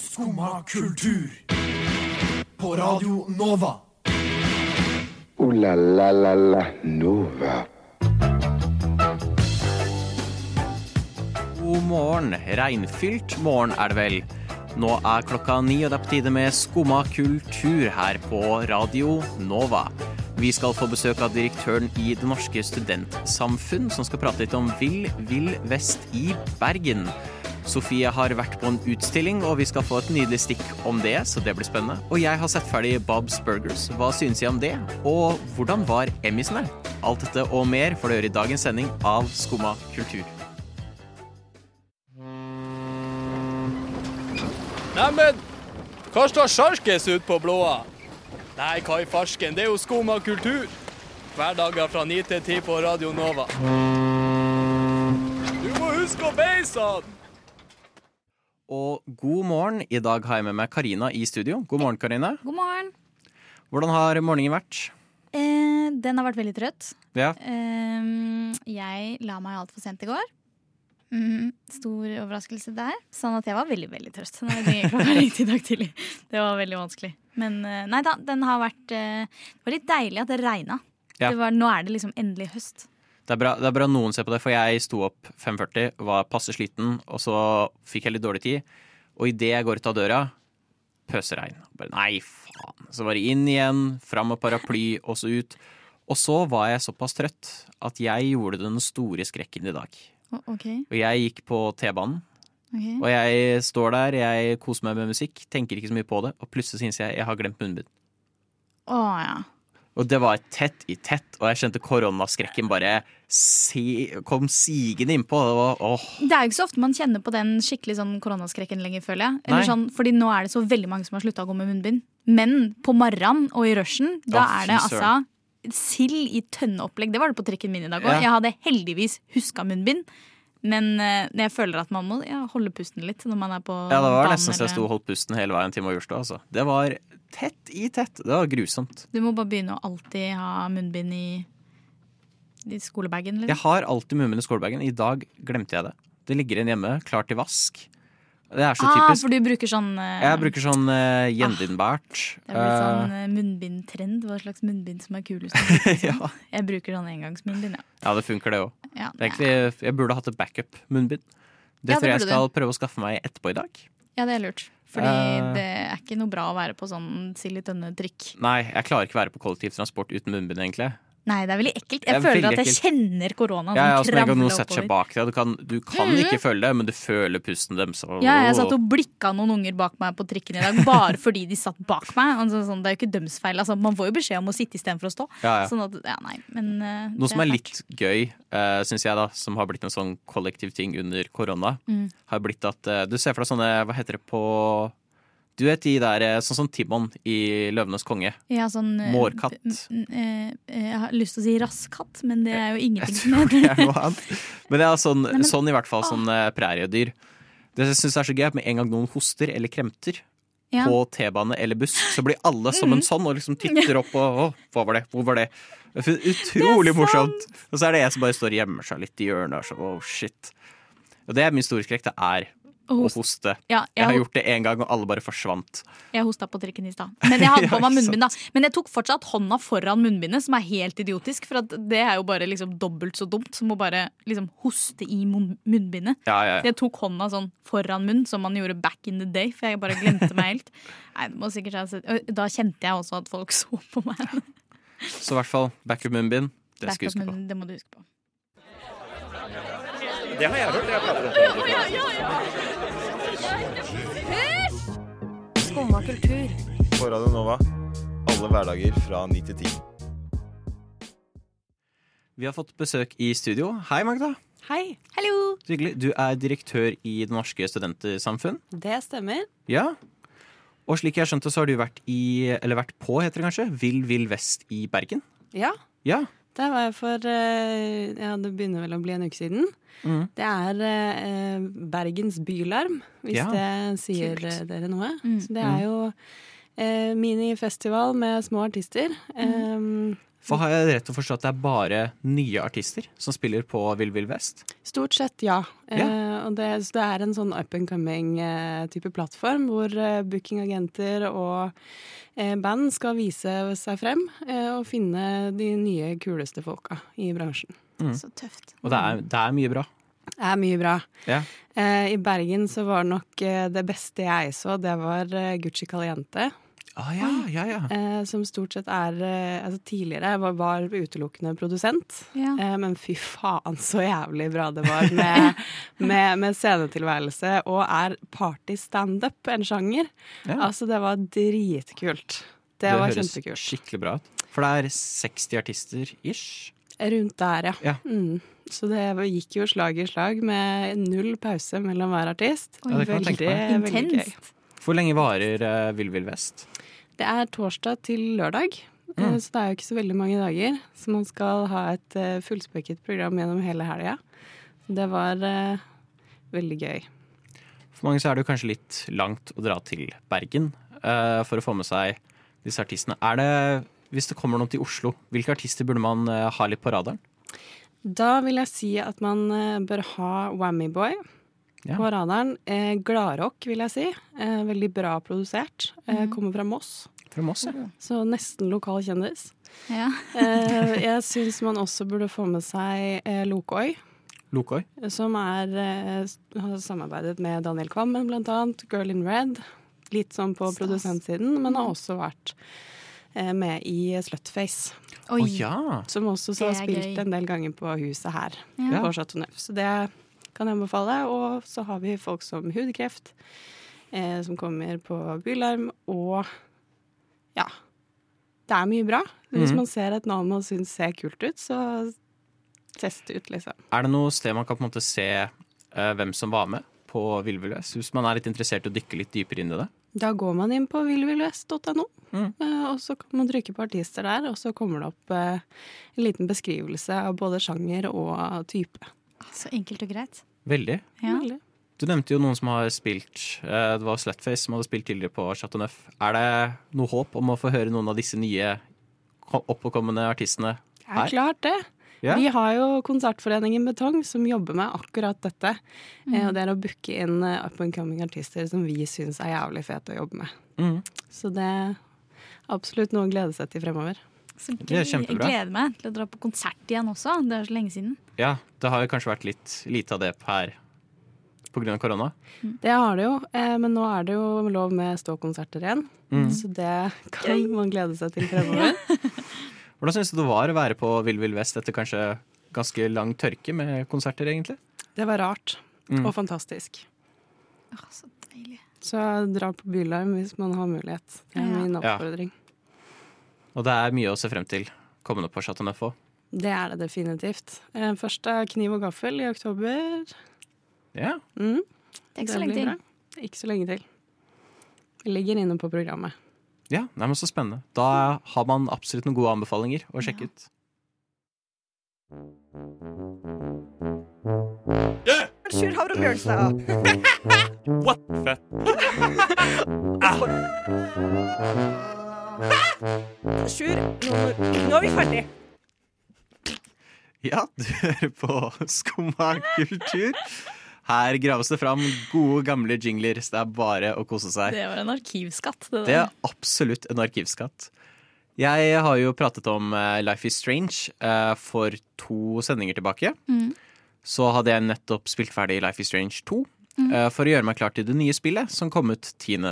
Skumma kultur. På Radio Nova. O-la-la-la-la Nova. God morgen. Regnfylt morgen er det vel. Nå er klokka ni, og det er på tide med Skumma kultur her på Radio Nova. Vi skal få besøk av direktøren i Det Norske Studentsamfunn, som skal prate litt om Vill Vill Vest i Bergen. Sofie har vært på en utstilling, og vi skal få et nydelig stikk om det, så det blir spennende. Og jeg har sett ferdig Bob's Burgers. Hva synes jeg om det? Og hvordan var Emmysene? Alt dette og mer får du høre i dagens sending av Skumma kultur. Neimen, hva står sjarkes ut på blåa? Nei, hva i farsken, det er jo Skumma kultur. Hverdager fra 9 til 10 på Radio Nova. Du må huske å beise han! Og god morgen. I dag har jeg med meg Karina i studio. God morgen, Karina. God morgen. Hvordan har morgenen vært? Eh, den har vært veldig trøtt. Ja. Eh, jeg la meg altfor sent i går. Mm, stor overraskelse der. Sånn at jeg var veldig veldig trøtt når jeg klokka ringte i dag tidlig. Det var veldig vanskelig. Men eh, nei da, den har vært eh, Det var litt deilig at det regna. Ja. Det var, nå er det liksom endelig høst. Det er, bra, det er bra noen ser på det, for jeg sto opp 5.40, var passe sliten, og så fikk jeg litt dårlig tid. Og idet jeg går ut av døra, pøsregn. Bare nei, faen. Så var det inn igjen, fram med paraply, og så ut. Og så var jeg såpass trøtt at jeg gjorde den store skrekken i dag. Okay. OK. Og jeg gikk på T-banen, Okay. og jeg står der, jeg koser meg med musikk, tenker ikke så mye på det, og plutselig syns jeg jeg har glemt munnbind. Å ja. Og det var tett i tett, og jeg kjente koronaskrekken bare si, kom sigende innpå. Det var, åh. Det er jo ikke så ofte man kjenner på den skikkelig sånn koronaskrekken lenger, føler jeg. Eller sånn, fordi nå er det så veldig mange som har slutta å gå med munnbind. Men på morgenen og i rushen, da oh, er det altså sild i tønneopplegg. Det var det på trikken min i dag òg. Ja. Jeg hadde heldigvis huska munnbind. Men eh, jeg føler at man må ja, holde pusten litt når man er på Ja, det var banen, nesten så jeg sto og holdt pusten hele veien til Majorstua. Altså. Det var tett i tett. Det var grusomt. Du må bare begynne å alltid ha munnbind i, i skolebagen. Liksom. Jeg har alltid munnbind i skolebagen. I dag glemte jeg det. Det ligger igjen hjemme, klar til vask. Det er så ah, typisk. for du bruker sånn uh, Jeg bruker sånn uh, gjenvinnbært. Det er blitt Eh, sånn uh, munnbindtrend. Hva slags munnbind som er kulest. liksom. ja. Jeg bruker sånn engangsmunnbind, ja. ja, det funker, det òg. ja. Jeg burde hatt et backup-munnbind. Det det tror jeg jeg skal prøve å skaffe meg etterpå i dag. Ja, det er lurt. Fordi Eh. det er ikke noe bra å være på sånn sild i tønne-trikk. Nei, jeg klarer ikke å være på kollektivtransport uten munnbind, egentlig. Nei, det er veldig ekkelt. Jeg føler at jeg kjenner koronaen Ja, ja, sånn altså, noen setter seg bak deg. Du kan, du kan Mhm. ikke føle det, men du føler pusten deres. Ja, jeg satt og blikka noen unger bak meg på trikken i dag bare fordi de satt bak meg. Altså, sånn, det er jo ikke døms feil. Altså, man får jo beskjed om å sitte istedenfor å stå. Ja, ja. Sånn at, ja, nei, men, uh, Noe som er litt gøy, uh, syns jeg, da, som har blitt en sånn kollektiv ting under korona, Mm. har blitt at uh, Du ser for deg sånne, hva heter det på Du vet de der eh, sånn som Timon i Løvenes konge. ja, sånn, eh, Mårkatt. eh, Jeg har lyst til å si rasskatt, men det er jo ingenting som det er heter. Men ja, sånn, men- sånn i hvert fall, sånn præriedyr. Det jeg synes er så gøy, er at med en gang noen hoster eller kremter Ja. på T-bane eller buss, så blir alle som en sånn og liksom titter opp og Å, hva var det? Hvor var det? Det er Utrolig morsomt. Og så er det jeg som bare står og gjemmer seg litt i hjørnet og så oh shit. Og det er min store skrekk. Det er Å hoste. Ja, Jeg har jeg, gjort det én gang, og alle bare forsvant. jeg hosta på trikken i stad. Men jeg hadde Ja, på meg munnbind. da Men jeg tok fortsatt hånda foran munnbindet, som er helt idiotisk. For at det er jo bare liksom dobbelt så dumt som å bare liksom hoste i mun- munnbindet. Ja, ja, ja. jeg tok hånda sånn foran munn, som man gjorde back in the day. For jeg bare glemte meg helt. Nei, det må sikkert ha sett- Da kjente jeg også at folk så på meg. Så i hvert fall backup munnbind. Det skal du huske på. det må du huske på. Skumma kultur. På Radio Nova. Alle hverdager fra ni til ti. Vi har fått besøk i studio. Hei, Magda. Hei, Hallo! Så hyggelig. Du er direktør i Det Norske studentsamfunn. det stemmer. Ja. Og slik jeg skjønte, så har du vært i, eller vært på, heter det kanskje, Vill Vill Vest i Bergen. Ja, Ja. Der var jeg for eh, Ja, det begynner vel å bli en uke siden. Mm. Det er eh, Bergens bylarm, hvis Ja, det sier kult. dere noe. Mm. Så det er jo eh, minifestival med små artister. Eh, For har jeg rett til å forstå at det er bare nye artister som spiller på Vill Vill Vest? Stort sett, ja. Ja. Eh, og det, så det er en sånn up and coming-type plattform hvor eh, bookingagenter og eh, band skal vise seg frem eh, og finne de nye, kuleste folka i bransjen. Så tøft. Og det er, det er mye bra. Det er mye bra. Yeah. Eh, I Bergen så var nok eh, det beste jeg så, det var eh, Gucci Caliente. Ah, ja, ja, ja. Eh, som stort sett er eh, Altså tidligere var, var utelukkende produsent. Ja. Eh, men fy faen så jævlig bra det var med, med, med scenetilværelse. Og er party-standup en sjanger? Ja. Altså, det var dritkult. Det, var høres kjempekult. skikkelig bra ut. For det er 60 artister ish. Rundt der, ja. Ja. Mm. Så det gikk jo slag i slag med null pause mellom hver artist. Ja, det kan jeg tenke meg. veldig gøy. Hvor lenge varer uh, Vill Vill Vest? Det er torsdag til lørdag, eh, Mm. så det er jo ikke så veldig mange dager. Så man skal ha et uh, fullspekket program gjennom hele helga. Det var eh, veldig gøy. For mange så er det jo kanskje litt langt å dra til Bergen eh, for å få med seg disse artistene. Er det, hvis det kommer noen til Oslo, hvilke artister burde man eh, ha litt på radaren? Da vil jeg si at man eh, bør ha Whammy Boy Ja. på radaren. Eh, Gladrock, vil jeg si. Eh, veldig bra produsert. Eh, kommer fra Moss, Fra Moss, ja. så nesten lokal kjendis. Ja. Eh, jeg syns man også burde få med seg eh, Lokoi. Lokoi. som er, eh, har samarbeidet med Daniel Kvammen, blant annet. Girl in Red. Litt sånn på Stas. produsentsiden, men har også vært eh, med i Slutface. Oi. Som også så har spilt gøy. en del ganger på huset her Ja. på Chateau Neuf. Så det kan jeg anbefale. Og så har vi folk som hudkreft, eh, som kommer på Bylarm, og ja. Det er mye bra. Hvis Mhm. man ser et navn man syns ser kult ut, så test ut, liksom. Er det noe sted man kan på en måte se eh, hvem som var med på Vill Vill Hvis man er litt interessert i å dykke litt dypere inn i det? Da går man inn på villvillvest.no, Mm. eh, og så kan man trykke på artister der, og så kommer det opp eh, en liten beskrivelse av både sjanger og type. Så enkelt og greit. Veldig. Ja. Veldig. Du nevnte jo noen som har spilt eh, Det var Slutface som hadde spilt tidligere på Chateau Neuf. Er det noe håp om å få høre noen av disse nye ko- oppåkommende artistene Det er klart det. Yeah. Vi har jo Konsertforeningen Betong som jobber med akkurat dette. Mm. og det er å booke inn eh, up and coming artister som vi syns er jævlig fete å jobbe med. Mm. Så det er absolutt noe å glede seg til fremover. Så Det er gøy. kjempebra. Jeg gleder meg til å dra på konsert igjen også. Det er så lenge siden. Ja, det har jo kanskje vært litt lite av det her pga. korona. Det har det jo, eh, men nå er det jo lov med ståkonserter igjen. Mm. Så det kan man glede seg til fremover. Hvordan syns du det var å være på Vill Vill Vest etter kanskje ganske lang tørke med konserter, egentlig? Det var rart Mm. og fantastisk. Åh, så deilig. Så dra på Bylarm hvis man har mulighet. Det er min min Ja. Og det er mye å se frem til kommende på Chateau Neuf òg. Det er det definitivt. Eh, Først er Kniv og gaffel i oktober. Ja. Mm, Det er ikke så lenge til. Ikke så lenge til. Vi ligger inne på programmet. ja, nei, men så spennende. Da har man absolutt noen gode anbefalinger å sjekke Ja. ut. Sjur Havre Bjørnstad. What? Fett. Sjur, nå, nå er vi ferdig. Ja, du hører på Skumma kultur. Her graves det fram gode, gamle jingler, så det er bare å kose seg. Det var en arkivskatt. Det Det er absolutt en arkivskatt. Jeg har jo pratet om eh, Life is Strange eh, for to sendinger tilbake. Mm. Så hadde jeg nettopp spilt ferdig Life is Strange 2 mm. for å gjøre meg klar til det nye spillet som kom ut 10.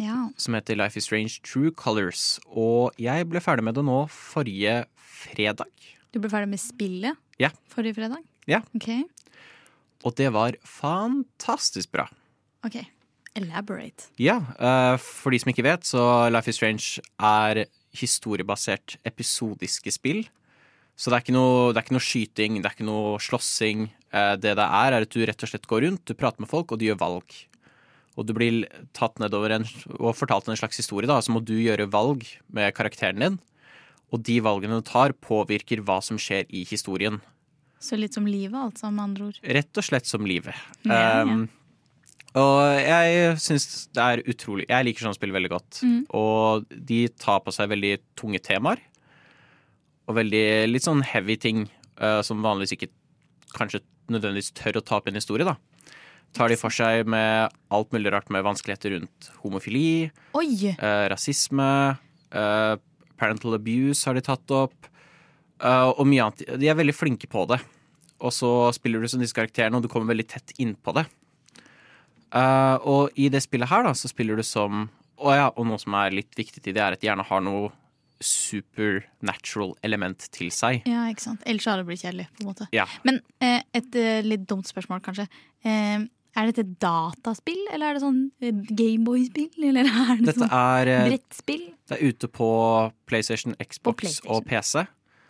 Ja. Som heter Life is Strange True Colors. Og jeg ble ferdig med det nå forrige fredag. Du ble ferdig med spillet Ja. forrige fredag? Ja. Ok. Og det var fantastisk bra. ok. Elaborate. Ja, eh, for de som ikke vet, så Life is Strange er historiebasert episodiske spill. Så det er ikke noe, det er ikke noe skyting, det er ikke noe slåssing. Eh, Det det er, er at du rett og slett går rundt, du prater med folk, og du gjør valg. Og du blir tatt nedover en, og fortalt en slags historie, da, så må du gjøre valg med karakteren din. Og de valgene du tar, påvirker hva som skjer i historien. Så litt som livet, altså, med andre ord. Rett og slett som livet. Ja, ja. Um, og jeg syns det er utrolig Jeg liker sånne spill veldig godt. Mm. Og de tar på seg veldig tunge temaer. og veldig litt sånn heavy ting uh, som vanligvis ikke kanskje nødvendigvis tør å ta opp i en historie. da. Tar de for seg med alt mulig rart med vanskeligheter rundt homofili, eh, rasisme, eh, parental abuse har de tatt opp, eh, og mye annet. De er veldig flinke på det. Og så spiller du som disse karakterene, og du kommer veldig tett innpå det. Eh, og i det spillet her, da, så spiller du som Å ja, og noe som er litt viktig til det, er at de gjerne har noe supernatural element til seg. Ja, ikke sant. Ellers hadde det blitt kjedelig. på en måte. Ja. Men eh, et eh, litt dumt spørsmål, kanskje. Eh, er dette dataspill, eller er det sånn eh, Gameboy-spill? Eller er det Dette sånn er, eh, brettspill? det er ute på PlayStation, Xbox PlayStation. og PC,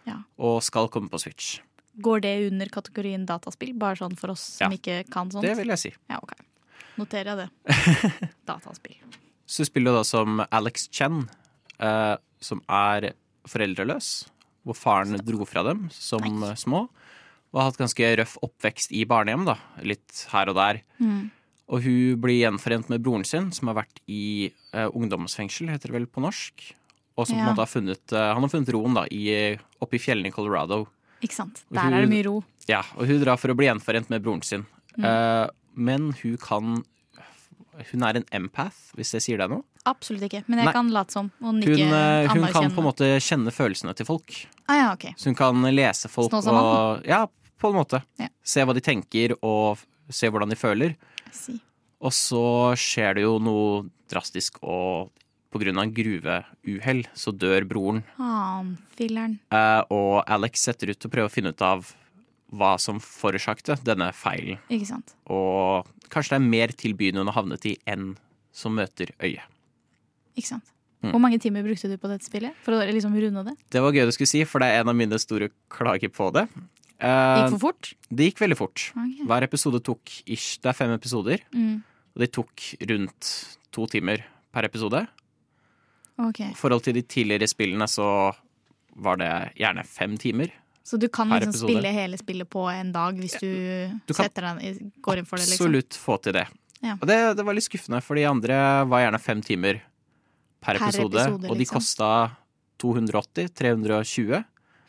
Ja. og skal komme på Switch. Går det under kategorien dataspill? Bare sånn for oss som ikke kan sånt? Det vil jeg si. Ja, ok. Noterer jeg det. Dataspill. Så spiller du da som Alex Chen, eh, som er foreldreløs. Hvor faren dro fra dem som Nei. eh, små. Og har hatt ganske røff oppvekst i barnehjem, da. Litt her og der. Mm. Og hun blir gjenforent med broren sin, som har vært i eh, ungdomsfengsel, heter det vel på norsk. Og som på en måte har funnet, eh, han har funnet roen da, i, oppe i fjellene i Colorado. Ikke sant. Der hun- er det mye ro. Ja, og hun drar for å bli gjenforent med broren sin. Mm. Eh, men hun kan Hun er en empath, hvis jeg sier det nå. Absolutt ikke. Men jeg Nei. kan late som. Og Hun, eh, hun kan på en måte kjenne følelsene til folk. Ah, ja, okay. Så hun kan lese folk og Ja, på en måte. Ja. Se hva de tenker, og se hvordan de føler. Si. Og så skjer det jo noe drastisk, og på grunn av en gruveuhell så dør broren. Ah. Eh, og Alex setter ut til å prøve å finne ut av hva som forårsakte denne feilen. Og kanskje det er mer til byen hun har havnet i enn som møter øyet. Ikke sant. Mm. Hvor mange timer brukte du på dette spillet? For å liksom runde det? Det var gøy du skulle si, for det er en av mine store klager på det. Uh, Gikk for fort? det gikk veldig fort. Okay. Hver episode tok ish Det er fem episoder, Mm. og de tok rundt to timer per episode. Okay. I forhold til de tidligere spillene så var det gjerne fem timer. Så du kan liksom episode. spille hele spillet på en dag hvis du, Du setter den, går inn for det? liksom? Absolutt få til det. Ja. Og det, det var litt skuffende, for de andre var gjerne fem timer per, Per episode, episode, og de liksom. kosta 280, 320.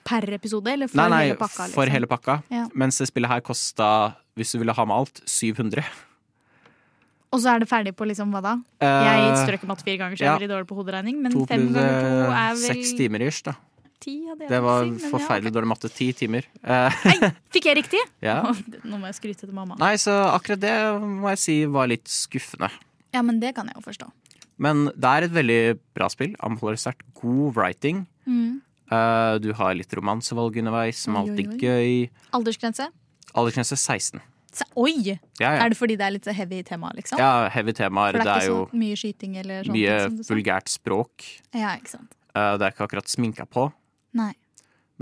Per episode, eller for nei, nei, hele pakka? Liksom? for hele pakka. Ja. Mens det spillet her kosta, hvis du ville ha med alt, 700. Og så er det ferdig på liksom hva da? Uh, Jeg strøk matte fire ganger, så jeg ja. er veldig dårlig på hoderegning. Men to fem ganger to er vel seks timer ish, da. ti? hadde jeg Det var si, forferdelig ja, dårlig matte. Ti timer. Nei, fikk jeg riktig? ja. Nå må jeg skryte til mamma. Nei, så akkurat det må jeg si var litt skuffende. Ja, men det kan jeg jo forstå. Men det er et veldig bra spill. Anbefaler sterkt. God writing. Mm. Uh, du har litt romansevalg underveis, som er alltid oi, oi. gøy. Aldersgrense? Aldersgrense 16. Se, oi! Ja, ja. Er det fordi det er litt heavy tema, liksom? ja, heavy temaer. For Det det er er jo ikke så mye skyting eller sånt? mye vulgært språk. Ja, ikke sant. Uh, det er ikke akkurat sminka på. Nei.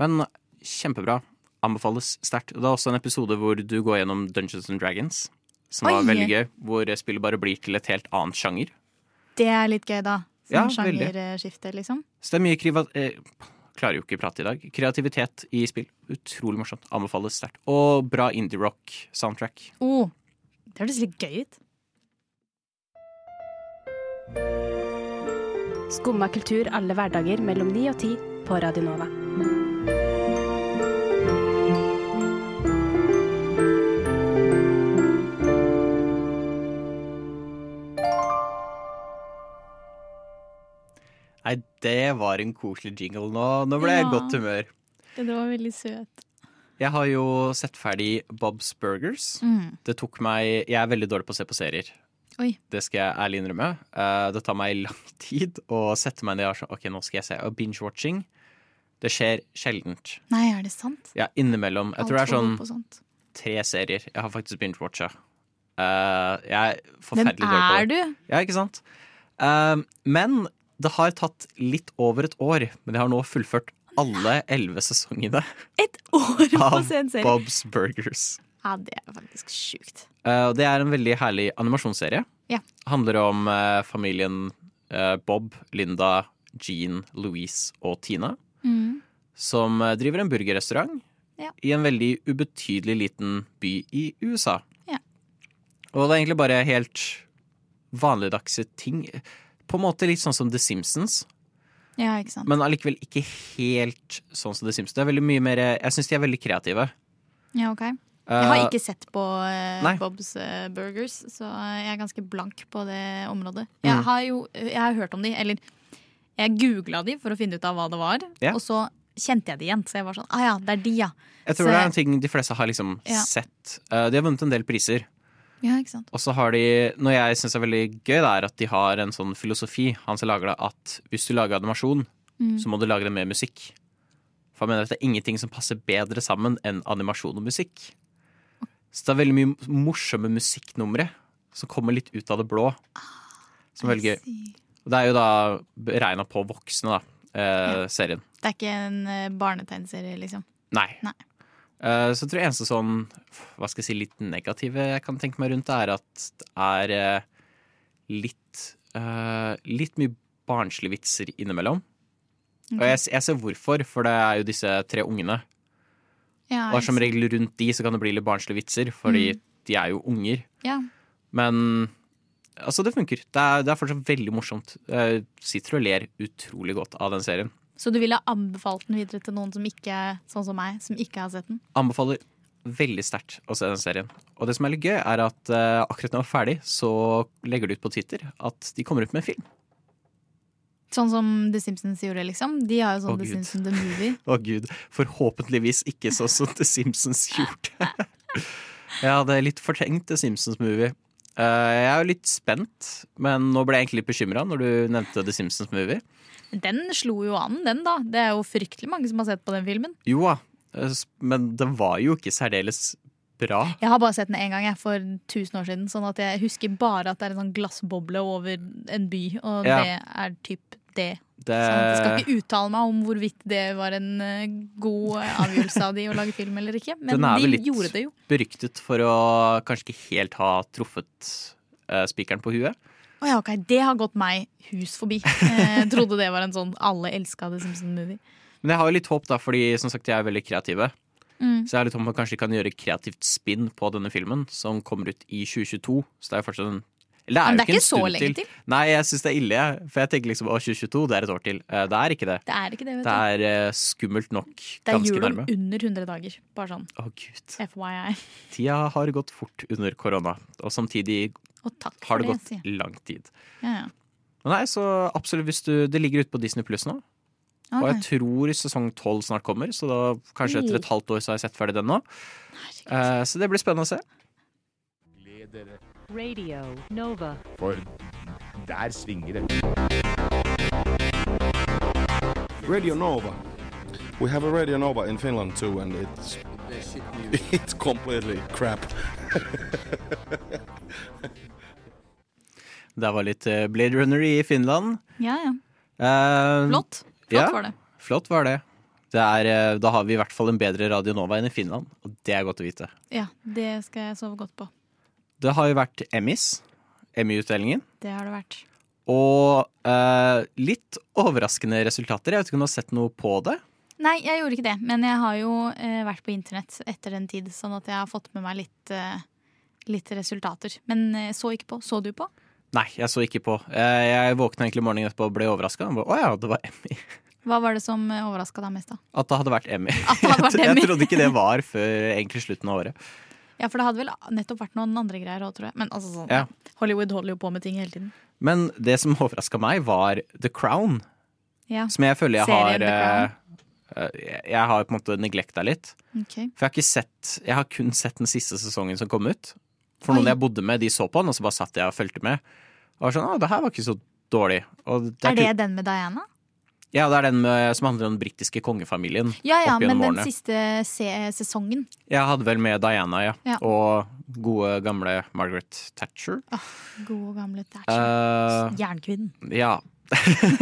Men kjempebra. Anbefales sterkt. Det er også en episode hvor du går gjennom Dungeons and Dragons. Som var veldig gøy. Hvor spillet bare blir til et helt annet sjanger. Det er litt gøy, da. Ja, Sånn sjangerskifte, liksom. Så det er mye kriva... Eh, klarer jo ikke prate i dag. Kreativitet i spill. Utrolig morsomt. Anbefales sterkt. Og bra indie-rock-soundtrack. Oh, det hørtes litt gøy ut. Skumma kultur alle hverdager mellom 9 og 10 på Radio Nova. Nei, det var en koselig jingle. Nå, nå ble jeg i Ja. godt humør. Det var veldig søt. Jeg har jo sett ferdig Bob's Burgers. Mm. Det tok meg Jeg er veldig dårlig på å se på serier. Oi. Det skal jeg ærlig innrømme. Eh, det tar meg lang tid å sette meg ned og sånn OK, nå skal jeg se. Og binge-watching, det skjer sjeldent. Nei, er det sant? Ja, innimellom. Jeg tror det er sånn tre serier jeg har faktisk binge-watcha. Eh, jeg er forferdelig dårlig på er du? Ja, ikke sant? Eh, men det har tatt litt over et år, men jeg har nå fullført alle elleve sesongene Et år på av en serie! Bob's Burgers. Ja, det er faktisk sjukt. Eh, og det er en veldig herlig animasjonsserie. Ja. Handler om eh, familien eh, Bob, Linda, Jean, Louise og Tina. Mm. Som eh, driver en burgerrestaurant Ja. i en veldig ubetydelig liten by i USA. Ja. Og det er egentlig bare helt vanligdagse ting. På en måte litt sånn som The Simpsons. Ja, ikke sant. men allikevel ikke helt sånn som The Simpsons. Det er veldig mye mer Jeg syns de er veldig kreative. Ja, ok. Jeg har Eh, ikke sett på uh. Bob's uh, Burgers, så jeg er ganske blank på det området. Jeg Mm. har jo jeg har hørt om de, eller jeg googla de for å finne ut av hva det var, Yeah. og så kjente jeg det igjen. Så jeg var sånn ah ja, det er de, ja. Jeg tror Så det er en ting de fleste har liksom Ja. sett. Uh, de har vunnet en del priser. Ja, ikke sant. Og så har de Noe jeg syns er veldig gøy, det er at de har en sånn filosofi, han som lager det, at hvis du lager animasjon, Mm. så må du lage det med musikk. For han mener at det er ingenting som passer bedre sammen enn animasjon og musikk. Så det er veldig mye morsomme musikknumre som kommer litt ut av det blå. Som er veldig gøy. Og det er jo da beregna på voksne, da, eh, serien. Det er ikke en barnetegnserie, liksom. Nei. Nei. Eh, så jeg tror eneste sånn hva skal jeg si, litt negative jeg kan tenke meg rundt det, er at det er eh, litt eh, Litt mye barnslige vitser innimellom. Og jeg, jeg ser hvorfor, for det er jo disse tre ungene. Ja, Og som regel rundt de så kan det bli litt barnslige vitser, fordi de er jo unger. Ja. Men altså, det funker. Det er, det er fortsatt veldig morsomt. Jeg sitter og ler utrolig godt av den serien. Så du ville anbefalt den videre til noen som ikke, sånn som meg, som ikke har sett den? Anbefaler veldig sterkt å se den serien. Og det som er litt gøy, er at uh, akkurat når den var ferdig, så legger de ut på Twitter at de kommer ut med en film. Sånn som The Simpsons gjorde, liksom. De har jo sånn oh, The Gud. Simpsons The Movie. Å gud, forhåpentligvis ikke sånn som The Simpsons gjorde. ja, det er litt fortrengt The Simpsons-movie. Eh, jeg er jo litt spent, men nå ble jeg egentlig litt bekymra når du nevnte The Simpsons-movie. Den slo jo an, den, da. Det er jo fryktelig mange som har sett på den filmen. Jo da, eh, men den var jo ikke særdeles bra. Jeg har bare sett den én gang, jeg, for 1000 år siden. Sånn at jeg husker bare at det er en sånn glassboble over en by, og Ja. det er typ det. Det, Sånn jeg skal ikke uttale meg om hvorvidt det var en eh, god eh, avgjørelse av de å lage film eller ikke. Men Den er de vel litt gjorde det jo. beryktet for å kanskje ikke helt ha truffet uh, spikeren på huet. Oh ja, ok, Det har gått meg hus forbi. Jeg trodde det var en sånn alle elska The Simpsons-movie. Men jeg har jo litt håp, da, fordi som sagt, jeg er veldig kreative. Mm. Så jeg har litt håp om at kanskje de kan gjøre kreativt spinn på denne filmen, som kommer ut i 2022. Så det er jo fortsatt en Eller det er det er ikke en ikke så stund lenge til. til. Nei, jeg syns det er ille. For jeg tenker liksom å, 2022, det er et år til. Eh, Det er ikke det. Det er ikke det, vet Det du. er eh, skummelt nok Det er ganske jul om nærme. under 100 dager. Bare sånn Å gud. FYI. Tida har gått fort under korona, og samtidig Og takk har det det, gått sier lang tid. Ja, ja. Nei, så absolutt hvis du Det ligger ute på Disney Pluss nå. Og jeg tror sesong tolv snart kommer, så da kanskje etter et halvt år så har jeg sett ferdig den nå. Eh, så det blir spennende å se. Radio Nova. For der svinger det. Radio Nova. We have a Radio Nova in Finland too, and it's it's completely crap. Det var litt eh, Blade Runner i Finland. ja, ja. Uh, Flott. Flott ja, var det. Flott var det. det er, eh, da har vi i hvert fall en bedre Radio Nova enn i Finland, og det er godt å vite. Ja, det skal jeg sove godt på. Det har jo vært Emmys, Emmy-utdelingen, Det har det vært. og eh, litt overraskende resultater. Jeg vet ikke om du har sett noe på det? Nei, jeg gjorde ikke det, men jeg har jo eh, vært på internett etter den tid, sånn at jeg har fått med meg litt, eh, litt resultater. Men eh, så ikke på. Så du på? Nei, jeg så ikke på. Eh, jeg våkna egentlig morgenen etterpå og ble overraska. Å ja, det var Emmy. Hva var det som overraska deg mest, da? At det hadde vært Emmy. At det hadde vært Emmy. jeg trodde ikke det var før egentlig slutten av året. Ja, for det hadde vel nettopp vært noen andre greier òg, tror jeg. Men altså sånn, Ja. Hollywood holder jo på med ting hele tiden. Men det som overraska meg, var The Crown. Ja. Som jeg føler jeg Serien har eh, eh, Jeg har på en måte neglekta litt. Okay. For jeg har ikke sett Jeg har kun sett den siste sesongen som kom ut. For noen Oi. jeg bodde med, de så på den, og så bare satt jeg og fulgte med. Og var sånn, å, det her var ikke så dårlig. Det Er det den med Diana? Ja, det er den med, som handler om den britiske kongefamilien. Ja ja, men den årene. siste se sesongen. Jeg hadde vel med Diana, ja. Ja. Og gode, gamle Margaret Thatcher. Gode gamle Thatcher. Uh, Jernkvinnen. ja.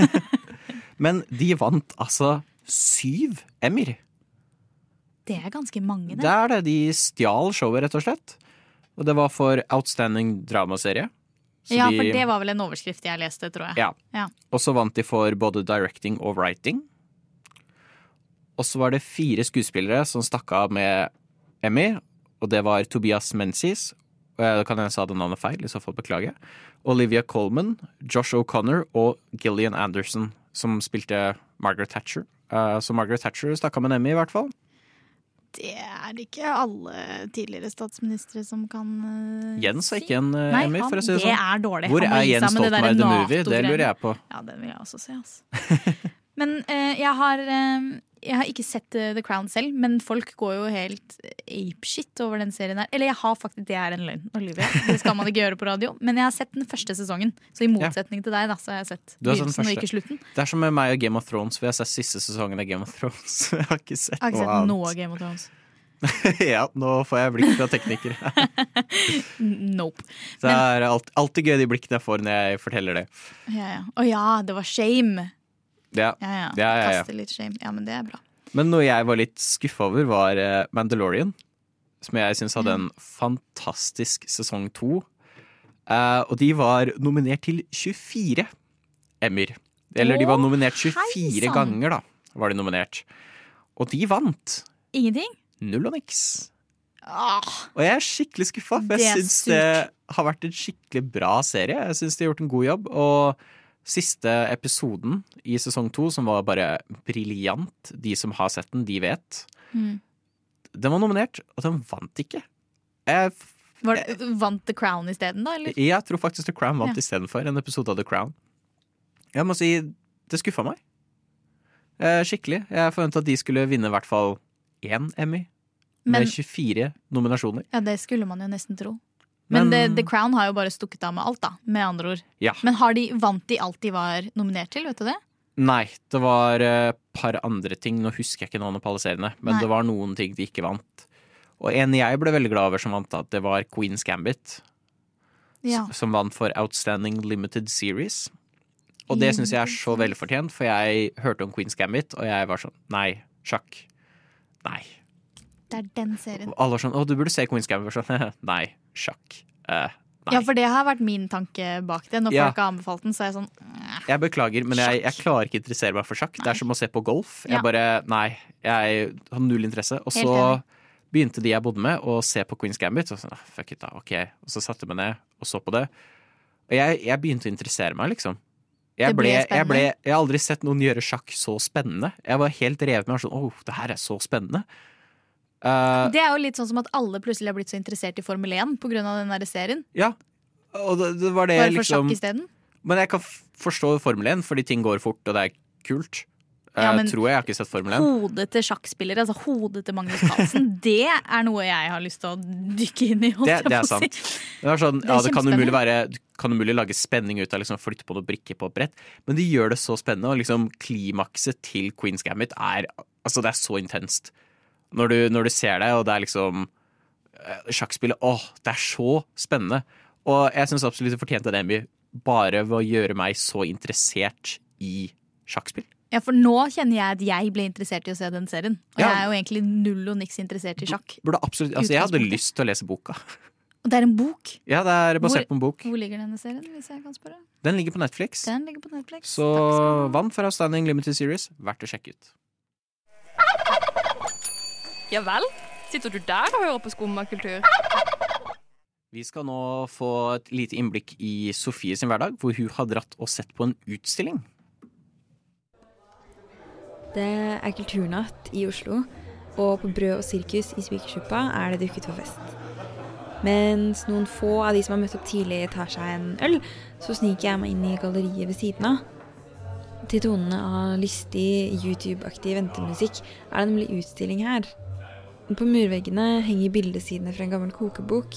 Men de vant altså syv Emmy. Det er ganske mange, Det det. er det. De stjal showet, rett og slett. Og det var for Outstanding dramaserie. Så Ja, de- for det var vel en overskrift jeg leste, tror jeg. Ja. Ja. Og så vant de for både directing og writing. Og så var det fire skuespillere som stakk av med Emmy, og det var Tobias Menzies. Og jeg kan jeg sa det navnet feil, i så fall beklager. Olivia Colman, Josh O'Connor og Gillian Anderson. som spilte Margaret Thatcher. Eh, så Margaret Thatcher stakk av med en Emmy, i hvert fall. Det er det ikke alle tidligere statsministre som kan uh, Jens er ikke en uh, Emmy, for å si det det sånn. er dårlig. Hvor er Jens Stoltenberg the Movie? Det lurer jeg på. Ja, den vil jeg også se, altså. men uh, jeg har jeg har ikke sett eh, The Crown selv, men folk går jo helt apeshit over den serien her. Eller jeg har faktisk, det er en løgn. Olivia. Det skal man ikke gjøre på radio. Men jeg har sett den første sesongen. Så i motsetning til deg, da, så har jeg sett begynnelsen og ikke slutten. Det er som med meg og Game of Thrones, for jeg har sett siste sesongen av Game of Thrones. Jeg har ikke sett Jeg har ikke noe sett annet. noe Game of Thrones. ja, nå får jeg blikk fra teknikere. Nope. Det er alltid, alltid gøy de blikkene jeg får når jeg forteller det. Ja, ja. Å ja, det var shame. Ja, Ja, ja. ja, ja, ja. Kaste litt shame. Ja, men det er bra. Men noe jeg var litt skuffa over, var eh, Mandalorian. Som jeg syns hadde en fantastisk sesong to. Eh, og de var nominert til 24 Emmer. Eller de var nominert 24 heisan. ganger, da. Var de nominert. Og de vant. Ingenting? Null og niks. Ah, Og jeg er skikkelig skuffa, for jeg syns det har vært en skikkelig bra serie. Jeg syns de har gjort en god jobb. Og siste episoden i sesong to, som var bare briljant, de som har sett den, de vet, mm. den var nominert, og den vant ikke. Jeg, det, vant The Crown isteden, da? Eller? jeg tror faktisk The Crown vant Ja. istedenfor en episode av The Crown. Jeg må si det skuffa meg. Eh, skikkelig. Jeg forventa at de skulle vinne i hvert fall én Emmy. Men- Med 24 nominasjoner. Ja, det skulle man jo nesten tro. Men, Men- The, The Crown har jo bare stukket av med alt, da. Med andre ord. Ja. Men har de, vant de alt de var nominert til, vet du det? Nei, det var et par andre ting. Nå husker jeg ikke navnet på alle seriene, men Nei. det var noen ting de ikke vant. Og en jeg ble veldig glad over som vant, da, det var Queen's Gambit. Ja. Som vant for Outstanding Limited Series. Og det syns jeg er så velfortjent, for jeg hørte om Queen's Gambit, og jeg var sånn Nei, sjakk. Nei. Det er den serien. Og alle var sånn Å, du burde se Queen's Gambit. Sånn, nei, sjakk. Eh, nei. Ja, for det har vært min tanke bak det. Når Ja. folk har anbefalt den, så er jeg sånn Jeg beklager, men jeg, jeg klarer ikke å interessere meg for sjakk. Det er som å se på golf. Jeg Ja. bare, nei, jeg har null interesse. Og så begynte de jeg bodde med å se på Queen's Gambit. Og så, fuck it da, ok. Og så satte jeg meg ned og så på det. Og jeg, jeg begynte å interessere meg, liksom. Jeg, ble, jeg, ble, jeg har aldri sett noen gjøre sjakk så spennende. Jeg var helt revet med. Sånn, oh, det her er så spennende. Eh, Det er jo litt sånn som at alle plutselig har blitt så interessert i Formel 1 pga. den der serien. ja, og det, det var det Bare for liksom sjakk isteden. Men jeg kan forstå Formel 1, fordi ting går fort, og det er kult. Ja, Eh, men tror jeg, jeg har ikke sett Formel 1. Hodet til sjakkspillere, altså hodet til Magnus Carlsen, det er noe jeg har lyst til å dykke inn i. Det, det er sant. Det, er sånn, Det er ja, det kan umulig, være, kan umulig lage spenning ut av liksom, flytte på noen brikker på et brett, men de gjør det så spennende, og liksom klimakset til Queen's Gambit er Altså, det er så intenst. Når du, når du ser det, og det er liksom eh, Sjakkspillet, åh, det er så spennende. Og jeg syns absolutt det fortjente en Emmy bare ved å gjøre meg så interessert i sjakkspill. Ja, for nå kjenner jeg at jeg ble interessert i å se den serien. Og Ja. jeg er jo egentlig null og niks interessert i sjakk. Absolutt, altså Jeg hadde lyst til å lese boka. Og det er en bok. Ja, det er basert på en bok. Hvor ligger denne serien, hvis jeg kan spørre? Den ligger på Netflix. Den ligger på Netflix. Så vant for Outstanding Limited Series. Verdt å sjekke ut. Ja vel? Sitter du der og hører på skummakultur? Vi skal nå få et lite innblikk i Sofie sin hverdag, hvor hun har dratt og sett på en utstilling. Det er kulturnatt i Oslo, og på Brød og sirkus i Spikersuppa er det dukket for fest. Mens noen få av de som har møtt opp tidlig, tar seg en øl, så sniker jeg meg inn i galleriet ved siden av. Til tonene av lystig, YouTube-aktig ventemusikk er det nemlig utstilling her. På murveggene henger bildesidene fra en gammel kokebok,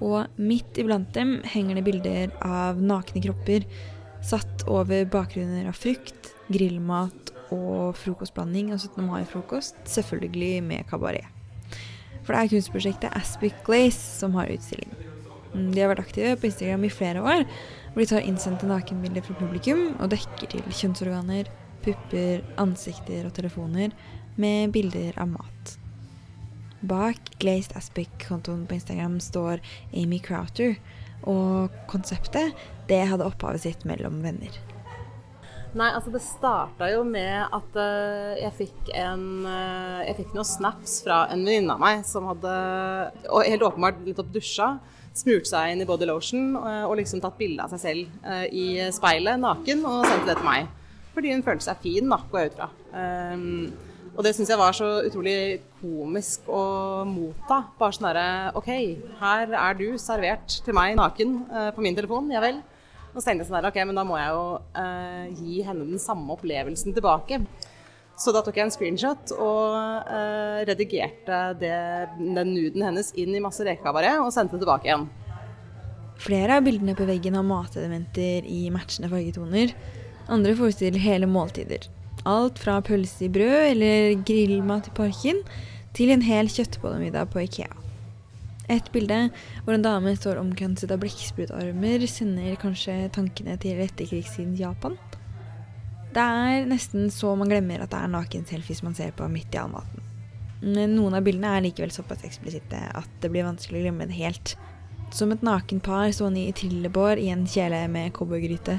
og midt iblant dem henger det bilder av nakne kropper satt over bakgrunner av frukt, grillmat og frokostblanding og 17. mai-frokost, selvfølgelig med kabaret. For det er kunstprosjektet Aspic Glaze som har utstilling. Mm, De har vært aktive på Instagram i flere år, hvor de tar innsendte nakenbilder fra publikum og dekker til kjønnsorganer, pupper, ansikter og telefoner med bilder av mat. Bak Glazed Aspic-kontoen på Instagram står Amy Crowther, og konseptet det hadde opphavet sitt mellom venner. Nei, altså det starta jo med at uh, jeg fikk en uh, Jeg fikk noen snaps fra en venninne av meg som hadde og helt åpenbart nettopp dusja, smurt seg inn i body lotion uh, og liksom tatt bilde av seg selv i speilet naken og sendte det til meg. Fordi hun følte seg fin, da, går jeg ut fra. Um, og det syns jeg var så utrolig komisk å motta. Bare sånn herre OK, her er du servert til meg naken uh, på min telefon. Ja vel. Og så tenkte jeg sånn der, OK, men da må jeg jo eh, gi henne den samme opplevelsen tilbake. Så da tok jeg en screenshot og eh, redigerte det, den nuden hennes inn i masse rekekabaret og sendte det tilbake igjen. Flere av bildene på veggen har matelementer i matchende fargetoner. Andre forestiller hele måltider. Alt fra pølse i brød eller grillmat i parken, til en hel kjøttbollemiddag på Ikea. Et bilde hvor en dame står omkranset av blekksprutarmer, sender kanskje tankene til etterkrigstidens Japan. Det er nesten så man glemmer at det er nakenselfies man ser på midt i all maten. Men noen av bildene er likevel såpass eksplisitte at det blir vanskelig å glemme det helt. Som et naken par stående i trillebår i en kjele med cowboygryte.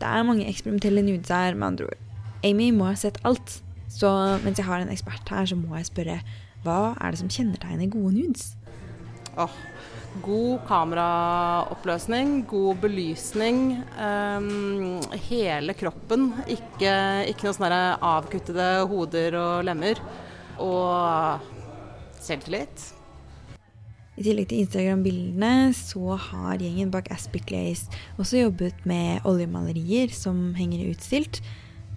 Det er mange eksperimentelle nudes her, med andre ord. Amy må ha sett alt. Så mens jeg har en ekspert her, så må jeg spørre hva er det som kjennetegner gode nudes? Oh, god kameraoppløsning, god belysning. Um, hele kroppen. Ikke, ikke noe sånne avkuttede hoder og lemmer. Og selvtillit. I tillegg til Instagram-bildene så har gjengen bak Aspic Glaze også jobbet med oljemalerier som henger utstilt.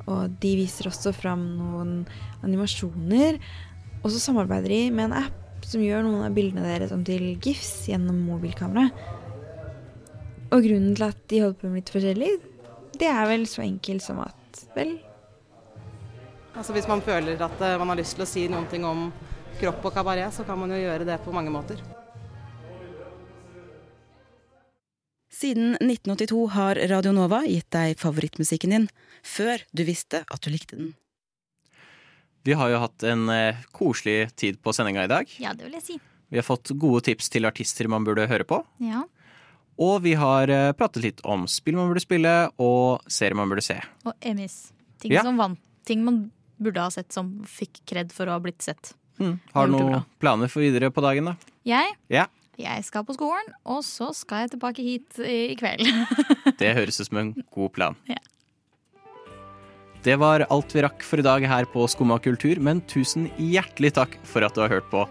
Og de viser også fram noen animasjoner. Og så samarbeider de med en app som gjør noen av bildene deres om til GIFs gjennom mobilkamera. Og grunnen til at de holder på med litt forskjellig, det er vel så enkelt som at vel Altså Hvis man føler at uh, man har lyst til å si noen ting om kropp og kabaret, så kan man jo gjøre det på mange måter. Siden 1982 har Radio Nova gitt deg favorittmusikken din, før du visste at du likte den. Vi har jo hatt en eh, koselig tid på sendinga i dag. Ja, det vil jeg si. Vi har fått gode tips til artister man burde høre på. Ja. Og vi har eh, pratet litt om spill man burde spille, og serier man burde se. Og Emmys. Ting Ja. som vant. Ting man burde ha sett som fikk kred for å ha blitt sett. Mm. Har du noen planer for videre på dagen, da? Jeg, Ja, jeg skal på skolen, og så skal jeg tilbake hit i kveld. det høres ut som en god plan. Ja. Det var alt vi rakk for i dag her på Skumma kultur, men tusen hjertelig takk for at du har hørt på.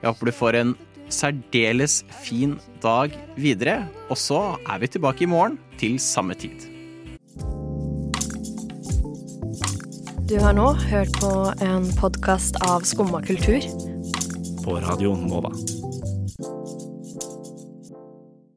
Jeg håper du får en særdeles fin dag videre, og så er vi tilbake i morgen til samme tid. Du har nå hørt på en podkast av Skumma kultur. På Radio Nova.